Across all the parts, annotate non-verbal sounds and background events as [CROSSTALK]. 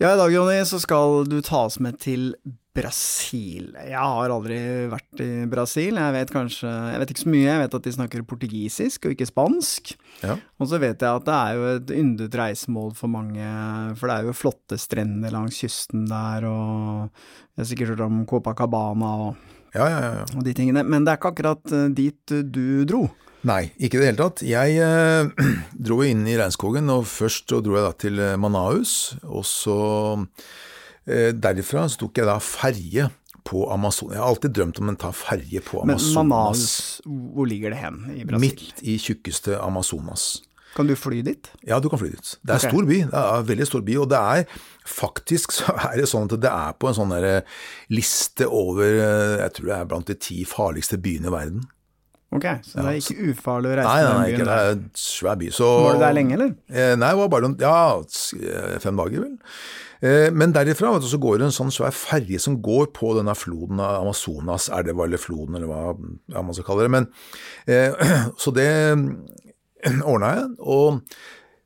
Ja, i dag Jonny, så skal du ta oss med til Brasil. Jeg har aldri vært i Brasil. Jeg vet kanskje Jeg vet ikke så mye. Jeg vet at de snakker portugisisk og ikke spansk. Ja. Og så vet jeg at det er jo et yndet reisemål for mange, for det er jo flotte strender langs kysten der, og jeg har sikkert hørt om Copacabana og, Ja, ja, ja. og de tingene. Men det er ikke akkurat eh, dit eh, du dro. Nei, ikke i det hele tatt. Jeg eh, [CLEARS THROAT] dro inn i regnskogen, og først dro jeg da til eh, Manaus. Og så eh, derifra så tok jeg da ferje på Amazon. Jeg har alltid drømt om å ta ferje på Amazonas. Men Manaus, hvor ligger det hen i Brasil? Midt i tjukkeste Amazonas. Kan du fly dit? Ja, du kan fly dit. Det er okay. stor by. Det er en veldig stor by, og det er faktisk så er det sånn at det er på en sånn der liste over eh, Jeg tror det er blant de ti farligste byene i verden. Ok, så det er ikke ufarlig å reise Nei, nei, til nei den byen det er en svær by. Så, Var du der lenge, eller? Eh, nei, det var bare noen, ja, eh, fem dager vel. Eh, men derifra vet du, så går det en sånn svær ferje som går på denne floden av Amazonas, er det var eller floden, eller hva ja, man skal kalle det. Men, eh, [CLEARS THROAT] så det ordna jeg, og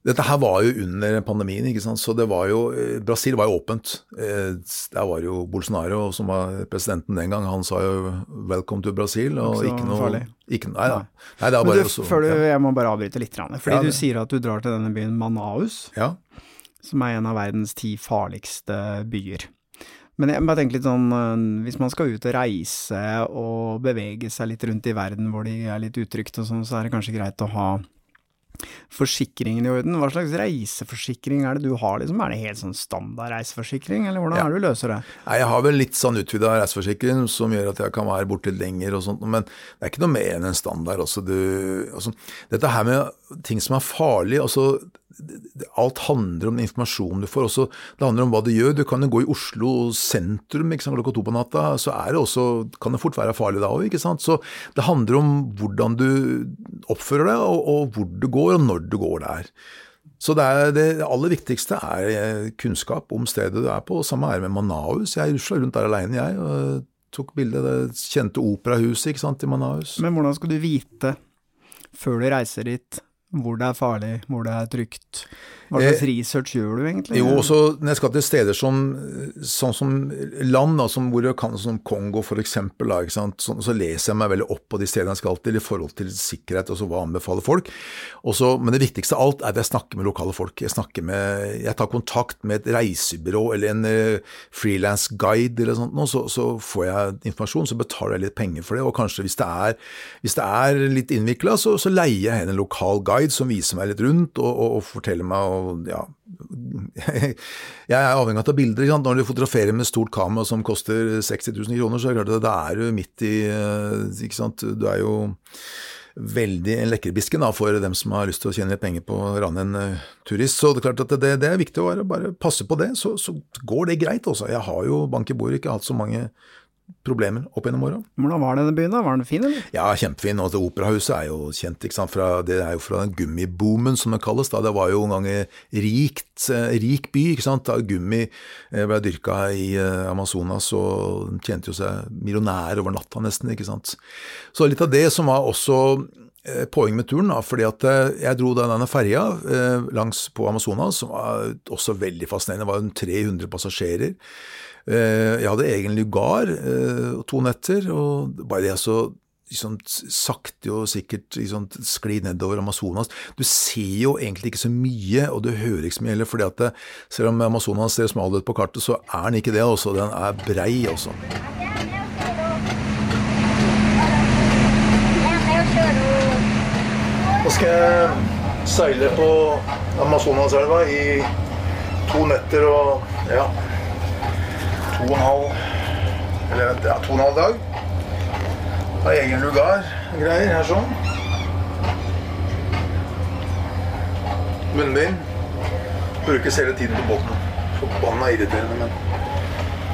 dette her var jo under pandemien, ikke sant? så det var jo, eh, Brasil var jo åpent. Eh, Der var jo Bolsonaro som var presidenten den gang, han sa jo 'welcome to Brasil'. og Ikke noe, farlig. Ikke, nei, da. nei, det Men du, så- før du, ja. jeg må bare avbryte litt, fordi Ja, du sier at du drar til denne byen Manaus, Ja. som er en av verdens ti farligste byer. Men jeg bare tenker litt sånn, øh, hvis man skal ut og reise og bevege seg litt rundt i verden hvor de er litt utrygt og sånn, så er det kanskje greit å ha forsikringen i orden. Hva slags reiseforsikring er det du har, liksom? Er det helt sånn standard reiseforsikring, eller hvordan Ja. er det du løser det? Nei, Jeg har vel litt sånn utvida reiseforsikring som gjør at jeg kan være borte lenger og sånt, men det er ikke noe mer enn en standard. også. du, altså, dette her med ting som er farlig, altså Alt handler om informasjonen du får. Også, det handler om hva du gjør. Du kan jo gå i Oslo sentrum ikke sant, klokka to på natta, så er det også, kan det fort være farlig da òg. Så det handler om hvordan du oppfører deg, og, og hvor du går, og når du går der. Så det, er, det aller viktigste er eh, kunnskap om stedet du er på. og Samme er med Manaus. Jeg rusla rundt der alene, jeg. og Tok bilde av det kjente operahuset ikke sant, i Manaus. Men hvordan skal du vite, før du reiser dit, hvor det er farlig, hvor det er trygt? Hva slags research gjør du egentlig? Eh, Jo, også når jeg skal til steder som, sånn som land, da, som, hvor jeg kan, som Kongo da, ikke sant? Så, så leser jeg meg veldig opp på de stedene jeg skal til i forhold til sikkerhet, og så hva anbefaler folk. Også, men det viktigste av alt er at jeg snakker med lokale folk. Jeg, snakker med, jeg tar kontakt med et reisebyrå eller en uh, frilansguide eller sånt, så, så får jeg informasjon, så betaler jeg litt penger for det. Og kanskje hvis det er, hvis det er litt innvikla, så, så leier jeg en lokal guide som viser meg litt rundt og, og, og forteller meg og, ja, [LAUGHS] jeg er avhengig av å ta bilder. Sant? Når du fotograferer med stort kamera som koster 60 000 kroner, så er det klart at da er du midt i eh, ikke sant? Du er jo veldig en lekkerbisken da, for dem som har lyst til å tjene litt penger på å rane en eh, turist. Så det er klart at det, det er viktig å bare, passe på det, så, så går det greit. Også. Jeg har jo bank i bordet ikke hatt så mange problemer opp gjennom åra. Hvordan var denne byen da? Var den fin, eller? Ja, kjempefin. Og operahuset er jo kjent, ikke sant. Fra, det er jo fra den gummiboomen, som det kalles. da. Det var jo en gang rikt, eh, rik by, ikke sant. Da gummi eh, ble dyrka i eh, Amazonas, og tjente jo seg millionær over natta, nesten, ikke sant. Så litt av det som var også poeng med turen, da, fordi at jeg dro denne ferja langs på Amazonas, som var også veldig fascinerende. Det var jo 300 passasjerer. Eh, jeg hadde egen lugar eh, to netter, og bare det så liksom, sakte og sikkert liksom, skli nedover Amazonas. Du ser jo egentlig ikke så mye, og du hører ikke så mye heller, fordi at det, selv om Amazonas ser smal ut på kartet, så er den ikke det. Også. Den er brei også. Nå skal jeg seile på Amazonaselva i to netter og ja, to og en halv Eller vent, ja, to og en halv dag. Har egen lugar og greier her sånn. Munnbind. Brukes hele tiden på båten. Forbanna irriterende, men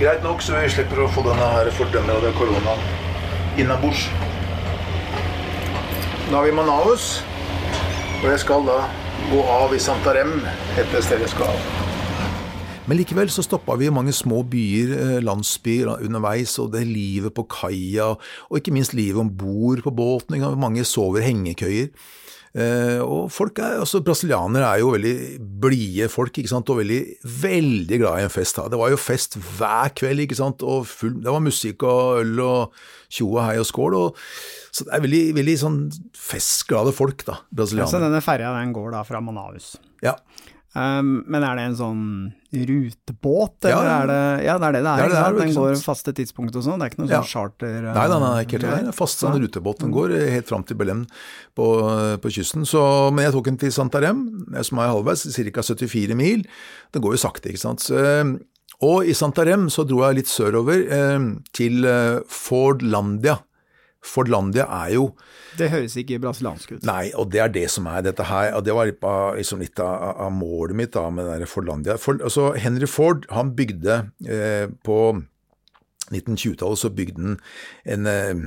greit nok, så vi slipper å få denne her fordømmede koronaen innabords. Da er vi i Manaus, og jeg skal da gå av i Santarem, etter stedet jeg skal av. Men likevel så stoppa vi i mange små byer, eh, landsbyer underveis, og det livet på kaia, og ikke minst livet om bord på båten. Mange sover hengekøyer. Eh, og folk er, altså Brasilianere er jo veldig blide folk ikke sant? og veldig, veldig glad i en fest. Det var jo fest hver kveld, ikke sant? og full, det var musikk og øl og tjo og hei og skål. Og, så det er veldig, veldig sånn festglade folk, da, brasilianere. Så denne ferja den går da fra Manaus? Ja. Um, men er det en sånn rutebåt, eller Ja, ja. er det Ja, det er det det er. Det er det det er, Den går faste tidspunkt og sånn, det er ikke noe Ja. sånn charter uh, Nei, nei, nei, ikke helt. Det er fast sånn rutebåt. Den går eh, helt fram til Belém på, på kysten. Så, men jeg tok den til Santarem, eh, som er halvveis, ca. 74 mil. Den går jo sakte, ikke sant. Så, eh, og i Santarem så dro jeg litt sørover, eh, til eh, Fordlandia. Fordlandia er jo Det høres ikke brasiliansk ut. Nei, og det er det som er dette her. og Det var litt av, liksom litt av, av målet mitt da, med det Fordlandia. For, altså, Henry Ford han bygde eh, på 1920-tallet så bygde han en eh,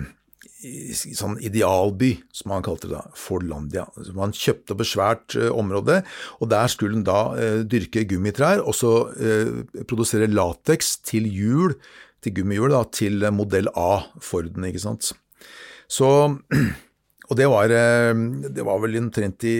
sånn idealby, som han kalte det da, Fordlandia. Som Han kjøpte opp et svært eh, område, og der skulle han da eh, dyrke gummitrær, og så eh, produsere lateks til hjul, til gummihjul, da, til modell A, Forden, ikke sant. Så [CLEARS THROAT] og det var, eh, det var vel omtrent i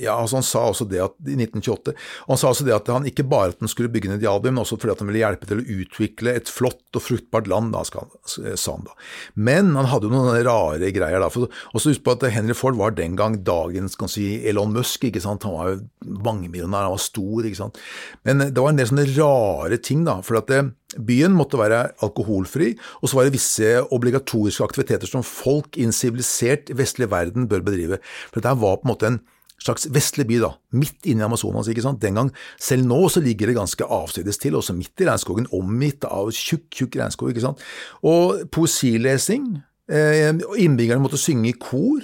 ja, altså Han sa også det at i 1928 og Han sa også det at han ikke bare at han skulle bygge ned idealby, men også fordi at han ville hjelpe til å utvikle et flott og fruktbart land, da, skal, sa han da. Men han hadde jo noen rare greier da. For, også husk på at Henry Ford var den gang dagens kan si, Elon Musk. ikke sant? Han var jo mangemillionær, han var stor. ikke sant? Men det var en del sånne rare ting, da. for at det, Byen måtte være alkoholfri, og så var det visse obligatoriske aktiviteter som folk i en sivilisert vestlig verden bør bedrive. For dette var på en måte en slags vestlig by, da, midt inne i Amazonas. ikke sant? Den gang, Selv nå så ligger det ganske avsides til, også midt i regnskogen, omgitt av tjukk, tjukk regnskog. ikke sant? Og poesilesing. Eh, Innbyggerne måtte synge i kor.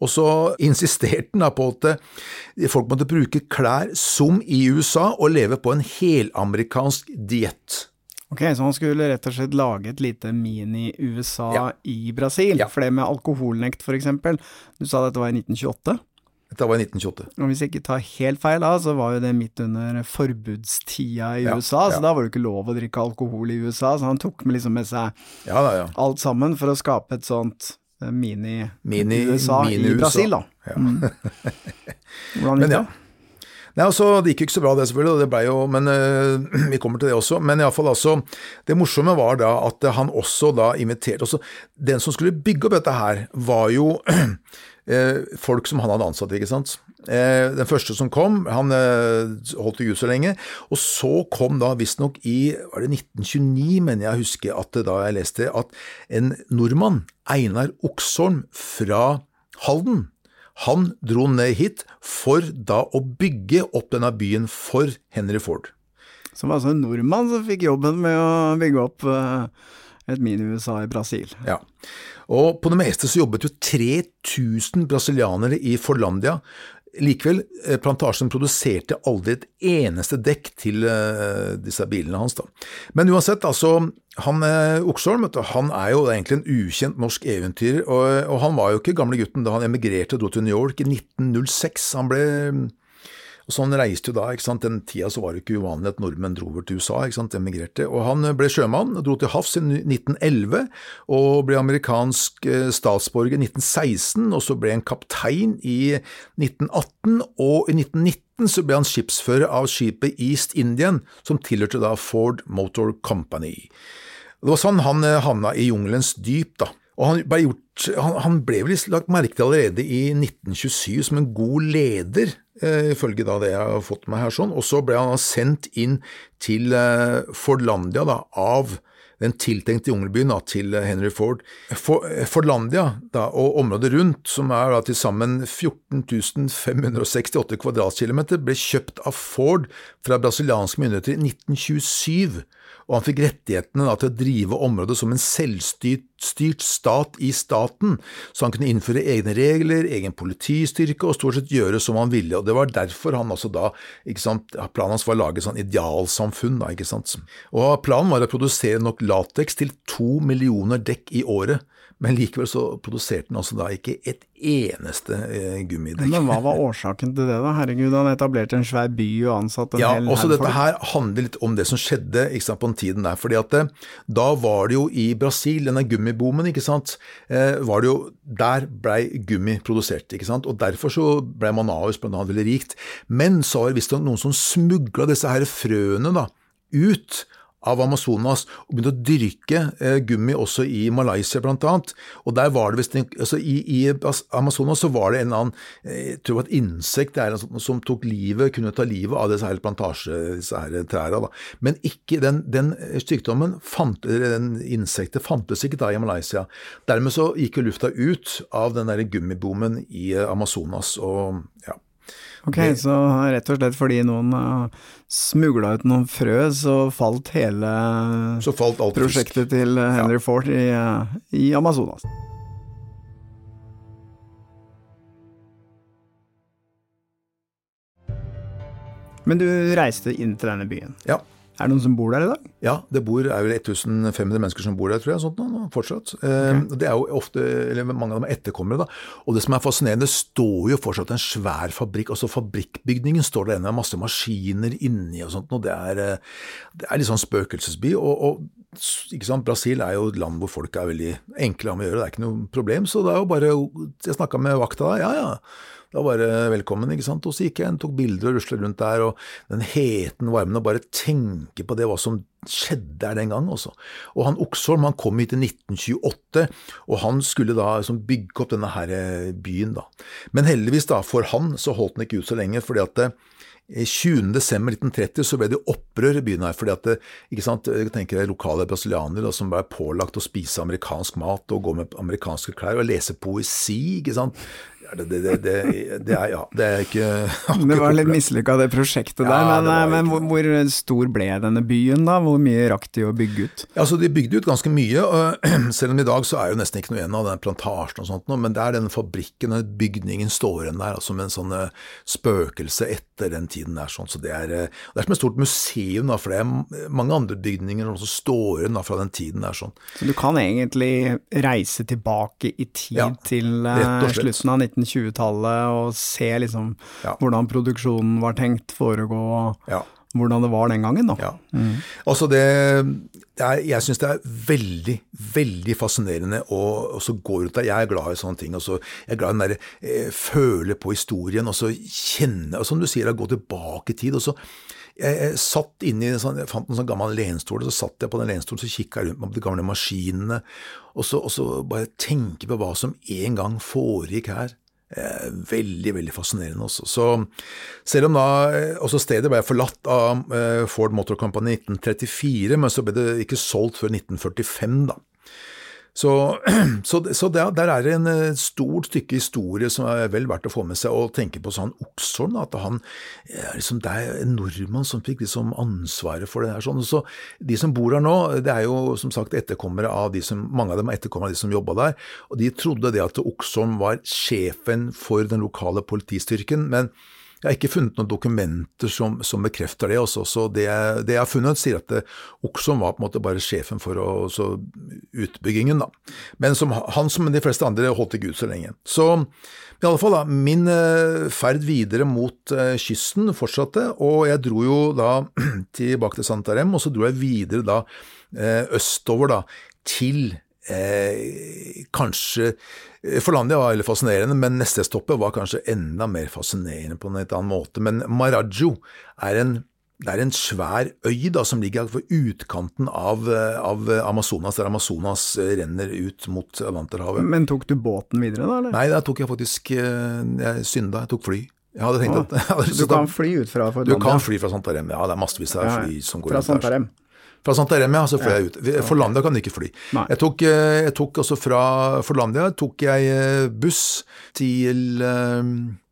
Og så insisterte han på at eh, folk måtte bruke klær som i USA, og leve på en helamerikansk diett. Ok, Så han skulle rett og slett lage et lite mini-USA Ja. i Brasil? Ja. For det med alkoholnekt, eksempel. Du sa dette var i 1928? Dette var i 1928. Og hvis jeg ikke tar helt feil da, så var jo det midt under forbudstida i Ja, USA, så ja. da var det ikke lov å drikke alkohol i USA, så han tok med liksom med seg Ja da, ja. alt sammen for å skape et sånt eh, Mini- mini-USA mini i Brasil, da. Ja. [LAUGHS] Hvordan gikk ja. det? Nei, altså, Det gikk jo ikke så bra, det selvfølgelig, det ble jo, men øh, [CLEARS THROAT] vi kommer til det også. Men iallfall, altså, det morsomme var da at han også da inviterte også, Den som skulle bygge opp dette her, var jo [CLEARS THROAT] folk som han hadde ansatt, ikke sant. Eh, den første som kom, han eh, holdt ikke ut så lenge. Og så kom da visstnok i var det 1929, mener jeg husker at det da jeg leste, at en nordmann, Einar Oksholm fra Halden, han dro ned hit for da å bygge opp denne byen for Henry Ford. Som altså en nordmann som fikk jobben med å bygge opp eh, et mini-USA i Brasil. Ja. Og på det meste så jobbet jo 3000 brasilianere i Forlandia. Likevel, eh, plantasjen produserte aldri et eneste dekk til eh, disse bilene hans. da. Men uansett, altså, han eh, Oksholm han er jo egentlig en ukjent norsk eventyrer, og, og han var jo ikke gamle gutten da han emigrerte og dro til New York i 1906. Han ble Og så han reiste jo da, ikke sant, Den tida så var det ikke uvanlig at nordmenn dro over til USA, ikke sant, emigrerte. Og han ble sjømann, dro til havs i 1911 og ble amerikansk eh, statsborger i 1916. Og så ble han kaptein i 1918, og i 1919 så ble han skipsfører av skipet East Indian, som tilhørte da Ford Motor Company. Det var sånn han eh, havna i jungelens dyp, da. Og han ble, gjort, han, han ble vel lagt merke til allerede i 1927 som en god leder, eh, ifølge da det jeg har fått med her. sånn, Og så ble han sendt inn til eh, Fordlandia da, av den tiltenkte jungelbyen da, til Henry Ford. For, Fordlandia da, og området rundt, som er da til sammen 14.568 kvadratkilometer, ble kjøpt av Ford fra brasilianske myndigheter i 1927 og han fikk rettighetene da, til å drive området som en selvstyrt stat i staten, så han kunne innføre egne regler, egen politistyrke og stort sett gjøre som han ville. og Det var derfor han altså da, ikke sant, planen hans var å lage et sånn idealsamfunn. da, ikke sant. Og Planen var å produsere nok lateks til to millioner dekk i året. Men likevel så produserte den altså da ikke et eneste eh, gummidekk. Men hva var årsaken til det, da? Herregud, han etablerte en svær by og ansatte en ja, hel også dette her handler litt om det som skjedde ikke sant, på den tiden der. fordi at eh, Da var det jo i Brasil, denne gummiboomen, ikke sant, eh, var det jo, der blei gummi produsert. ikke sant, og Derfor så blei Manaus blant annet veldig rikt. Men så var det visstnok noen som smugla disse her frøene da, ut av Amazonas og begynte å dyrke eh, gummi også i Malaysia blant annet. Og der var det visst, altså i, I Amazonas så var det en annen, eh, jeg tror det var et insekt det er, sånn som tok livet, kunne ta livet av disse her plantasje. Men ikke den, den sykdommen, fant, den insektet fantes ikke da i Malaysia. Dermed så gikk jo lufta ut av den der gummiboomen i eh, Amazonas. og ja. Ok, så rett og slett fordi noen uh, smugla ut noen frø, så falt hele Så falt alt fisk. prosjektet til Henry Henry Ford i, uh, i Amazonas. Men du reiste inn til denne byen. Ja. Er det noen som bor der i dag? Ja, det bor, er vel 1500 mennesker som bor der, tror jeg, sånt nå, fortsatt. Okay. Det er jo ofte, eller mange av dem er etterkommere, da. Og det som er fascinerende, står jo fortsatt en svær fabrikk, altså fabrikkbygningen står der ennå, masse maskiner inni og sånt, og det er, eh, det er litt sånn spøkelsesby. og, og Brasil er jo et land hvor folk er veldig enkle om å gjøre, det er ikke noe problem. Så det er jo bare Jeg snakka med vakta der, ja ja. Da var det velkommen, ikke sant. Og så gikk jeg inn, tok bilder og rusla rundt der, og den heten varmen, og bare tenke på det, hva som skjedde der den gang, også. Og han Oksholm, han kom hit i 1928, og han skulle da liksom bygge opp denne her eh, byen, da. Men heldigvis, da, for han, så holdt den ikke ut så lenge, fordi at det, 20. desember 1930 så ble det opprør i byen her, fordi at det, ikke sant, jeg tenker det lokale brasilianere som ble pålagt å spise amerikansk mat og gå med amerikanske klær og lese poesi, ikke sant. Det, det, det, det, det er ja, det er ikke [LAUGHS] Det var litt mislykka det prosjektet der, Ja, men, det eh, men hvor, hvor stor ble denne byen da? Hvor mye rakk de å bygge ut? Ja, altså De bygde ut ganske mye, og [CLEARS THROAT] selv om i dag så er jo nesten ikke noe igjen av den plantasjen og sånt, men det er den fabrikken, den bygningen står igjen der, altså som en sånn eh, spøkelse etter den tiden der. sånn, så Det er, eh, det er som et stort museum, da, for det er mange andre bygninger som står igjen fra den tiden der. sånn. Så du kan egentlig reise tilbake i tid Ja, til og slutten av 1920-tallet og se liksom Ja. hvordan produksjonen var tenkt foregå, og Ja. hvordan det var den gangen, da. Ja. Altså det, det er, jeg syns det er veldig, veldig fascinerende å gå rundt der. Jeg er glad i sånne ting. Også, jeg er glad i den derre eh, føle på historien, og så kjenne og Som du sier, gå tilbake i tid. og så jeg, satt inne i en sånn, jeg fant en sånn gammel lenstol, og så satt jeg på den lenstolen så kikka rundt på de gamle maskinene, og så, og så bare tenke på hva som en gang foregikk her. Eh, veldig, veldig fascinerende også. Så selv om da eh, også stedet ble forlatt av eh, Ford Motor Company i 1934, men så ble det ikke solgt før 1945, da. [CLEARS THROAT] Så, så, så der, der er det en eh, stort stykke historie som er vel verdt å få med seg, og tenke på sånn Oksholm, at han eh, liksom, det er en nordmann som fikk liksom ansvaret for det her. Sånn. Så De som bor her nå, det er jo som sagt etterkommere av de som, mange av dem er etterkommere av de som jobba der, og de trodde det at Oksholm var sjefen for den lokale politistyrken, men jeg har ikke funnet noen dokumenter som, som bekrefter det. Også. Så det, det, jeg har funnet, sier at Oksom var på en måte bare sjefen for å, utbyggingen. Da. Men som, han som de fleste andre holdt ikke ut så lenge. Så i alle fall da, min uh, ferd videre mot uh, kysten fortsatte, og jeg dro jo da [CLEARS THROAT] tilbake til Santarem, og så dro jeg videre da østover da, til kanskje Forlandia var veldig fascinerende, men neste stoppet var kanskje enda mer fascinerende på en helt annen måte. Men Marajo er en det er en svær øy da, som ligger på utkanten av, av, Amazonas, der Amazonas renner ut mot Atlanterhavet. Men tok du båten videre, da? eller? Nei, da tok jeg faktisk eh, Jeg synda, jeg tok fly. Jeg hadde tenkt ah, at, [LAUGHS] du kan fly ut fra Forlandia? Du kan fly fra Santarem, ja. Det er massevis av fly som går fra rundt der. Fra Santaremia så fløy jeg ut. Forlandia kan ikke fly. Jeg tok, eh, jeg tok, også fra Forlandia tok jeg eh, buss til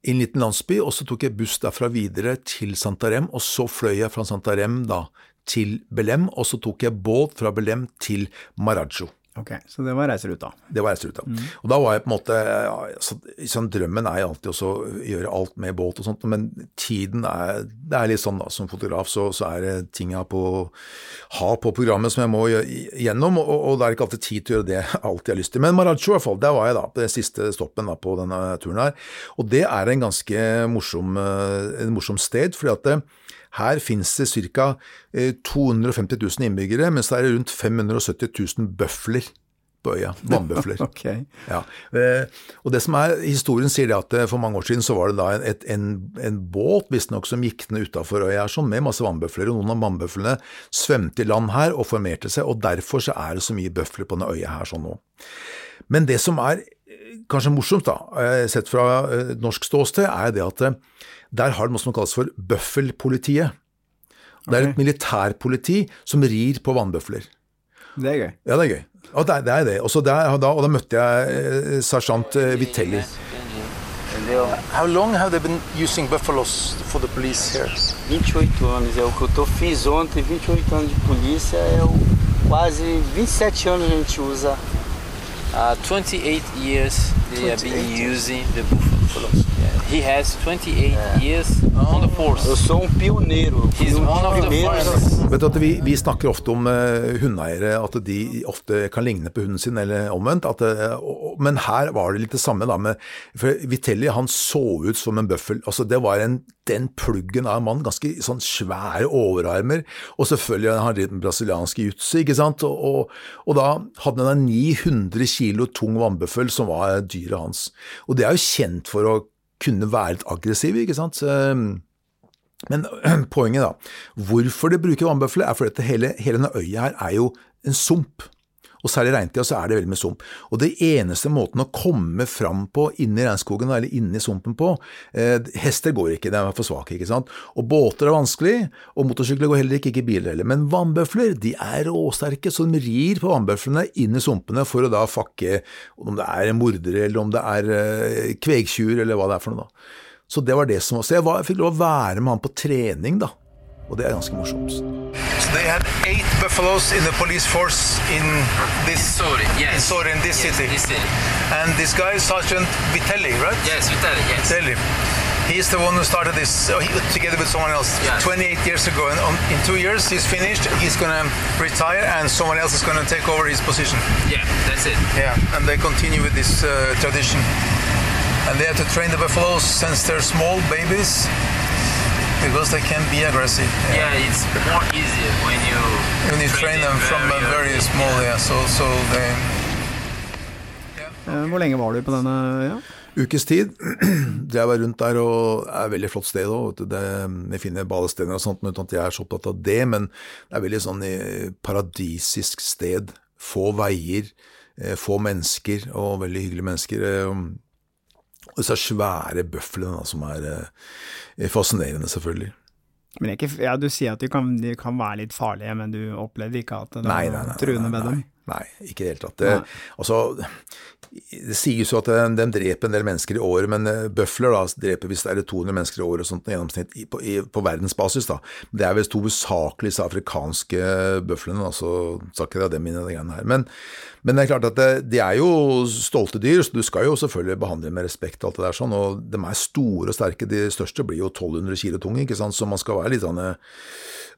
i en liten landsby, og så tok jeg buss derfra videre til Santarem, og så fløy jeg fra Santarem da til Belem, og så tok jeg båt fra Belem til Marajo. Ok, Så det var reiseruta? Det var reiseruta. Mm. Og da var jeg på en måte så, sånn, Drømmen er jo alltid å gjøre alt med båt og sånt, men tiden er Det er litt sånn, da. Som fotograf så, så er det ting har på, har på programmet som jeg må gjennom, og, og det er ikke alltid tid til å gjøre det jeg har lyst til. Men Marajo, i hvert fall, der var jeg da, på den siste stoppen da, på denne turen her. Og det er en ganske morsom, eh, en morsom sted, fordi at det, her finnes det ca. 250 000 innbyggere, mens det er rundt 570 000 bøfler på øya. [LAUGHS] Vannbøfler. okay. ja. Eh, og det som er, Historien sier det at eh, for mange år siden så var det da en, en, en båt visstnok som gikk ned utafor øya sånn, med masse vannbøfler. og Noen av vannbøflene svømte i land her og formerte seg, og derfor så er det så mye bøfler på denne øya her sånn nå. Men det som er kanskje morsomt, da, sett fra norsk ståsted, er det at der har de noe som kalles for bøffelpolitiet. Det er et militærpoliti som rir på vannbøfler. Det er gøy. Ja, det er gøy. Og det, det er det. Også der, da, og da møtte jeg eh, sersjant eh, Vitelli. How long have they been using buffaloes for the police here? 28 anos. É o que eu tô, fiz ontem, 28 anos de polícia. É o, quase 27 anos a gente usa. Uh, 28 years they 28 have been using the buffaloes. He has 28 years on the force. Eu sou um pioneiro. He's one of the first. Vet du at vi, vi snakker ofte om uh, hundeeiere, at de ofte kan ligne på hunden sin, eller omvendt. At, uh, men her var det litt det samme. da, med, for Vitelli han så ut som en bøffel. altså Det var en, den pluggen av en mann, ganske sånn svære overarmer, og selvfølgelig han hadde den brasilianske jutsu, ikke sant. Og, og, og, da hadde han en 900 kilo tung vannbøffel som var dyret hans. Og det er jo kjent for å kunne være litt aggressive, ikke sant. Men [CLEARS THROAT] poenget, da. Hvorfor de bruker vannbøfler, er fordi hele, hele denne øya her er jo en sump. Og særlig regntida så er det veldig mye sump. Og det eneste måten å komme fram på inni regnskogen eller inni sumpen på eh, Hester går ikke, de er for svake, ikke sant. Og båter er vanskelig, og motorsykler går heller ikke, ikke biler heller. Men vannbøfler de er råsterke, så de rir på vannbøflene inn i sumpene for å da fakke om det er mordere eller om det er eh, kvegtjuver eller hva det er for noe. da. Så det var det som var. Så jeg, var, jeg fikk lov å være med han på trening, da. Og det er ganske morsomt. They had eight buffaloes in the police force in this Sorry, yes. in, Sorry, in this, yes, city. this city. And this guy is Sergeant Vitelli, right? Yes, Vitelli, yes. Vitelli. He's the one who started this he, together with someone else yes. 28 years ago. And on, in two years, he's finished. He's going to retire, and someone else is going to take over his position. Yeah, that's it. Yeah, and they continue with this uh, tradition. And they have to train the buffaloes since they're small babies because they can be aggressive. Yeah, yeah it's more easier when you when you train, train them from very, very small. Yeah, so so they. Yeah. Hvor lenge var du på denne Ja? Ukes tid. [CLEARS THROAT] Jeg var rundt der, og det er et veldig flott sted òg. Vi finner badestener og sånt, uten at jeg er så opptatt av det. Men det er veldig sånn paradisisk sted. Få veier, eh, få mennesker, og veldig hyggelige mennesker. Og disse svære bøflene da, som er eh, fascinerende, selvfølgelig. Men ikke, ja, Du sier at de kan, de kan, være litt farlige, men du opplevde ikke at det nei, nei, nei, var truende med dem? Nei, ikke i det hele tatt. Det, altså, det sies jo at de, de dreper en del mennesker i året, men eh, bøfler da, dreper hvis det er 200 mennesker i året sånt, i gjennomsnitt på, i, på verdensbasis. da. Det er visst hovedsakelig disse afrikanske bøflene, altså, så ikke det er dem inne i de greiene her. Men, men det er klart at det, de er jo stolte dyr, så du skal jo selvfølgelig behandle dem med respekt og alt det der sånn, og de er store og sterke. De største blir jo 1200 kilo tunge, ikke sant, så man skal være litt sånn eh,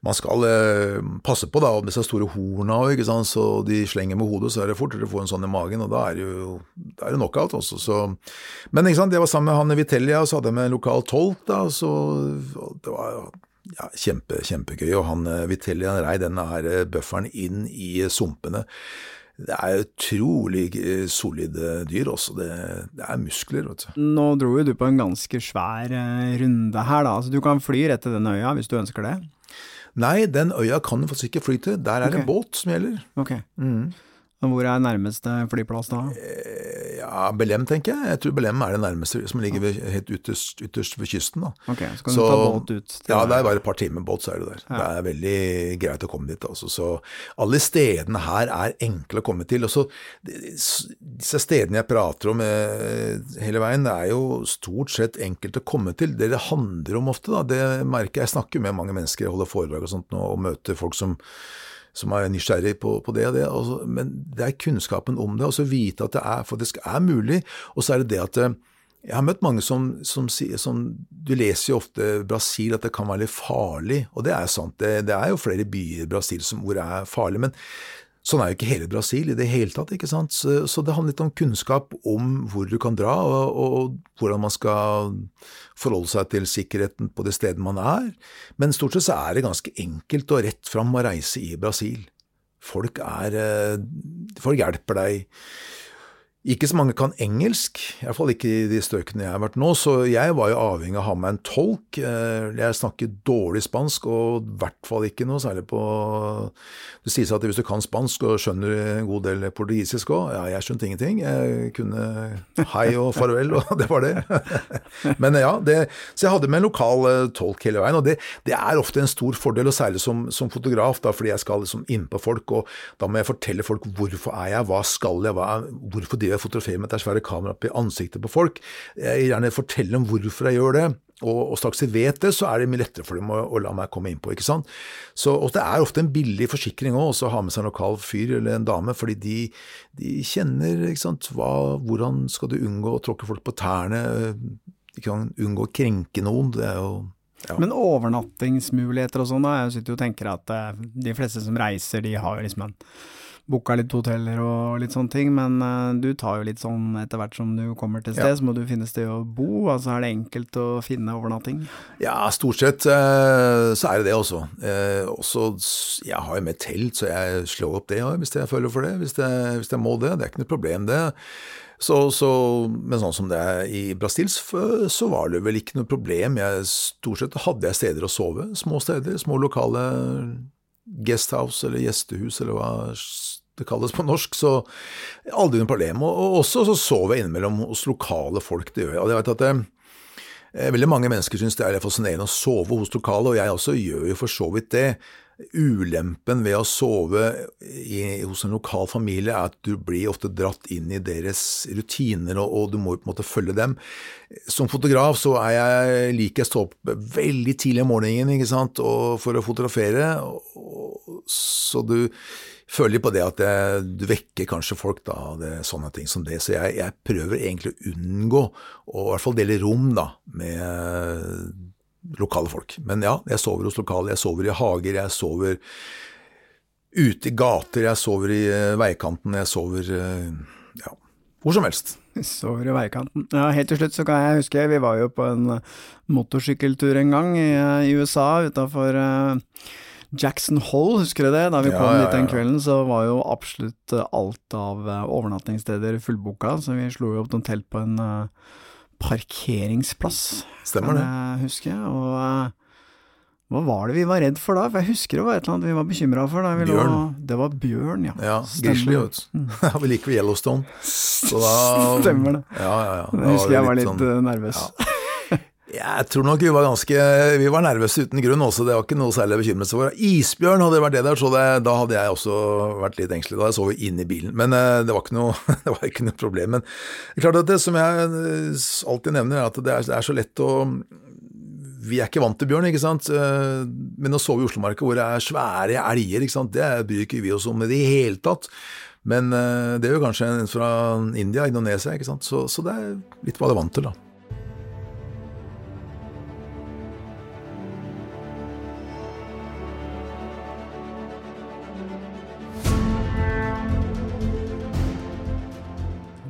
man skal eh, passe på da, med disse store horna òg, så de slenger med hodet, så er det fortere å få en sånn i magen, og da er det jo da er det knockout. Men ikke sant, jeg var sammen med han Vitellia, og så hadde jeg med en lokal tolk, da, så det var ja, kjempe, kjempegøy. Og han eh, Vitellia rei denne her bøfferen bufferen inn i sumpene. Det er utrolig eh, solide dyr også. Det, det, er muskler, vet du. Nå dro jo du på en ganske svær runde her, da. Så du kan fly rett til den øya hvis du ønsker det? Nei, den øya kan du faktisk ikke fly til. Der er det okay. båt som gjelder. Ok. Mm. Hvor er nærmeste flyplass da? Eh, ja, Belem, tenker jeg. Jeg tror Belem er det nærmeste, som ligger ved, helt ytterst, ytterst, ved kysten. da. Ok, Så kan så, du ta båt ut? ja, det er bare et par timer båt, så er du der. Ja. Det er veldig greit å komme dit. altså. Så alle stedene her er enkle å komme til. og så Disse stedene jeg prater om eh, hele veien, det er jo stort sett enkelt å komme til. Det det handler om ofte, da, det merker jeg. Jeg snakker med mange mennesker, jeg holder foredrag og sånt nå, og møter folk som som er nysgjerrig på, på det og det. Altså, men det er kunnskapen om det, og så vite at det er, faktisk er mulig. Og så er det det at eh, jeg har møtt mange som, som som, Du leser jo ofte Brasil at det kan være litt farlig, og det er sant. Det, det er jo flere byer i Brasil som, hvor det er farlig. Men Sånn er jo ikke hele Brasil i det hele tatt. ikke sant? Så, det handler litt om kunnskap om hvor du kan dra, og, og, hvordan man skal forholde seg til sikkerheten på det stedet man er. Men stort sett så er det ganske enkelt og rett fram å reise i Brasil. Folk, er, eh, folk hjelper deg. Ikke så mange kan engelsk, iallfall ikke i de strøkene jeg har vært nå, så jeg var jo avhengig av å ha med en tolk. Eh, jeg snakker dårlig spansk, og i hvert fall ikke noe særlig på Det sies at hvis du kan spansk og skjønner en god del portugisisk òg Ja, jeg skjønte ingenting. Jeg kunne hei og farvel, og [LAUGHS] det var det. [LAUGHS] Men ja, det, så jeg hadde med en lokal eh, tolk hele veien, og det, det er ofte en stor fordel, og særlig som, som fotograf, da, fordi jeg skal liksom innpå folk, og da må jeg fortelle folk hvorfor er jeg, hva skal jeg, hva, hvorfor driver jeg fotograferer med dette svære kameraet i ansiktet på folk. Jeg vil gjerne fortelle dem hvorfor jeg gjør det. Og, og straks de vet det, så er det mye lettere for dem å, å la meg komme inn på. ikke sant? Så, og Det er ofte en billig forsikring òg, å ha med seg en lokal fyr eller en dame, fordi de, de kjenner ikke sant, hva, hvordan skal du unngå å tråkke folk på tærne, de kan unngå å krenke noen. det er jo ja. Men overnattingsmuligheter og sånn. Jeg sitter jo og tenker at eh, de fleste som reiser, de har jo liksom en booka litt hoteller og litt sånne ting, men uh, du tar jo litt sånn etter hvert som du kommer til sted, ja. så må du finne sted å bo. Altså er det enkelt å finne overnatting? Ja, stort sett uh, så er det det også. Uh, også jeg har jo med telt, så jeg slår opp det hvis jeg føler for det. Hvis jeg, hvis jeg må det. Det er ikke noe problem, det. Så, så, men sånn som det er i Brasil, så var det vel ikke noe problem. Jeg, stort sett hadde jeg steder å sove. Små steder, små lokale guesthouse eller gjestehus eller hva det kalles på norsk, så aldri noe problem. Og, og også så sov jeg innimellom hos lokale folk, det gjør jeg. Og jeg vet at det, eh, Veldig mange mennesker syns det er fascinerende å sove hos lokale, og jeg også gjør jo for så vidt det. Ulempen ved å sove i, hos en lokal familie er at du blir ofte dratt inn i deres rutiner, og, og du må på en måte følge dem. Som fotograf så er jeg, liker jeg å opp veldig tidlig om morgenen ikke sant? Og for å fotografere, og, så du føler på det at jeg, du vekker kanskje folk, da, det, sånne ting som det. Så jeg, jeg, prøver egentlig å unngå å i hvert fall dele rom da, med lokale folk. Men ja, jeg sover hos lokale, jeg sover i hager, jeg sover ute i gater, jeg sover i uh, veikanten, jeg sover uh, ja, hvor som helst. [LAUGHS] Sover i veikanten. Ja, helt til slutt så kan jeg huske, vi var jo på en motorsykkeltur en gang i, i USA utafor uh, Jackson Hole, husker du det? Da vi ja, kom dit den kvelden, så var jo absolutt eh, alt av eh, overnattingssteder fullboka, så vi slo jo opp noen telt på en uh, parkeringsplass. Stemmer det. Jeg huske. og uh, hva var det vi var redd for da? For jeg husker det var et eller annet vi var bekymra for. Da vi bjørn. Lå, det var bjørn, ja. Ja, Grizzly, vet du. Mm. [LAUGHS] vi liker Yellowstone. Så da [LAUGHS] Stemmer det. Ja, ja, ja. Det, jeg husker jeg var litt, litt sånn, nervøs. Ja. Jeg tror nok vi var ganske Vi var nervøse uten grunn også, det var ikke noe særlig å bekymre seg for. Isbjørn hadde vært det der, så det, da hadde jeg også vært litt engstelig. Da jeg sov inn i bilen. Men eh, det var ikke noe, [LAUGHS] var ikke noe problem. Men klart at det som jeg eh, alltid nevner, er at det er, det er så lett å vi er ikke vant til bjørn, ikke sant. Eh, men å sove i Oslomarka hvor det er svære elger, ikke sant? det bryr ikke vi oss om i det hele tatt. Men det er jo kanskje en fra India, Indonesia, ikke sant. Så, så det er litt hva det er vant til, da.